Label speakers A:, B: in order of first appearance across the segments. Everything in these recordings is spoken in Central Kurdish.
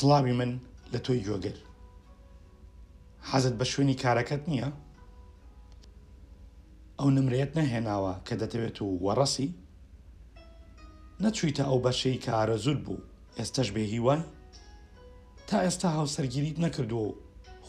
A: سڵاوی من لە تۆی گۆگر حەزت بە شوێنی کارەکەت نییە؟ ئەو نمرەیەت نەهێناوە کە دەتەوێت و وەڕەسی؟ نەچوویتە ئەو بەشەی کە ئارەزووت بوو، ئێستەش بێ هیوای؟ تا ئێستا هاوسەرگیریت نەکردووە و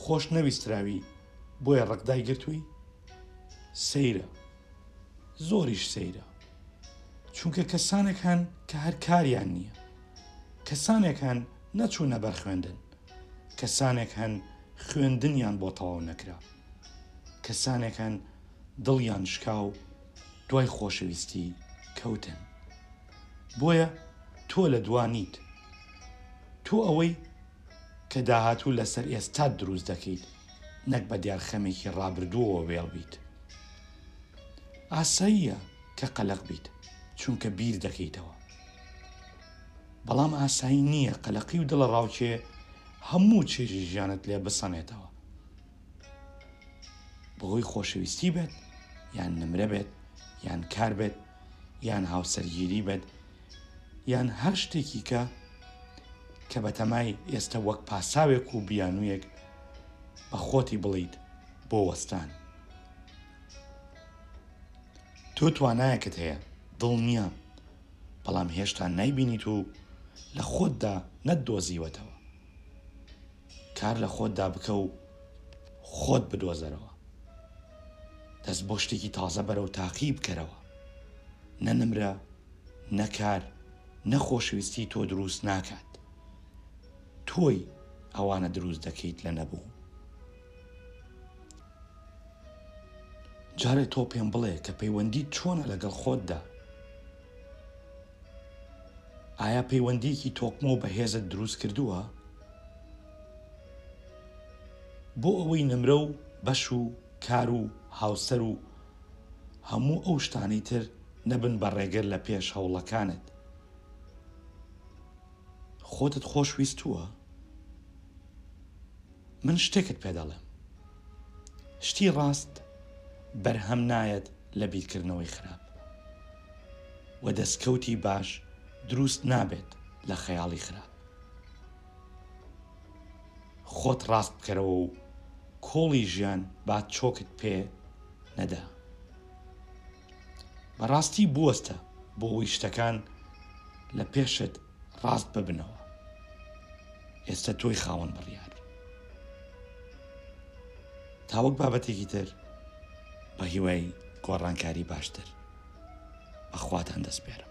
A: خۆش نەویستراوی بۆیە ڕق دایگرتووی؟ سەیرە، زۆریش سەیرە. چونکە کەسانێک هەن کە هەر کاریان نییە. کەسانێک هەن نەچوونە بەر خوێندن. کەسانێک هەن خوێندنیان بۆ تەواو نەکرا. کەسانێک هەن دڵیان شکا و. دوای خۆشەویستی کەوتن بۆیە تۆ لە دوا نیت تۆ ئەوەی کە داهاتوو لەسەر ئێستات دروست دەکەیت نەک بە دیار خەمێکی ڕابردووەوە وێڵ بیت ئاساییە کە قەلەق بیت چونکە بیر دەکەیتەوە بەڵام ئاسایی نییە قەلەقی و دڵە ڕاوکێ هەموو چێژی ژیانت لێ بسەنێتەوە بەهۆی خۆشەویستی بێت یان نمرە بێت یان کار بێت یان هاوسەرگیری بێت یان هەر شتێکی کە کە بەتەمای ئێستا وەک پاساوێک و بیانوویەک بە خۆتی بڵیت بۆ وەستان تۆ توانایەکت هەیە دڵ نییە بەڵام هێشتا نایبینیت و لە خۆتدا نەتدۆزیوەتەوە کار لە خۆتدا بکە و خۆت بدۆزەرەوە. دەست بۆ شتێکی تازە بەرە و تاقی بکەرەوە. نە نمرە، نە کار، نە خۆشویستی تۆ دروست ناکات. تۆی ئەوانە دروست دەکەیت لە نەبوو. جارێ تۆ پێم بڵێ کە پەیوەندیت چۆنە لەگەڵ خۆتدا؟ ئایا پەیوەندییەکی تۆکمە و بەهێزت دروست کردووە؟ بۆ ئەوەی نمرە و بەش و کار و هاوسەر و هەموو ئەو شتانەی تر نەبن بە ڕێگر لە پێش هەوڵەکانت. خۆتت خۆش ویستووە؟ من شتێکت پێ دەڵێم. شتی ڕاست بەرهەم نایەت لە بیرکردنەوەی خراپ. وە دەستکەوتی باش دروست نابێت لە خەیاڵی خراپ. خۆت ڕاست بکەرەوە و کۆڵی ژیان با چۆکت پێ نەدا بەڕاستی بوەستە بۆوەی شتەکان لە پێشت ڕاست ببنەوە ئێستە تۆی خاوەن بڕیار تا وەک بابەتێکی تر بە هیوای گۆڕانکاری باشتر بەخواتان دەسپێرم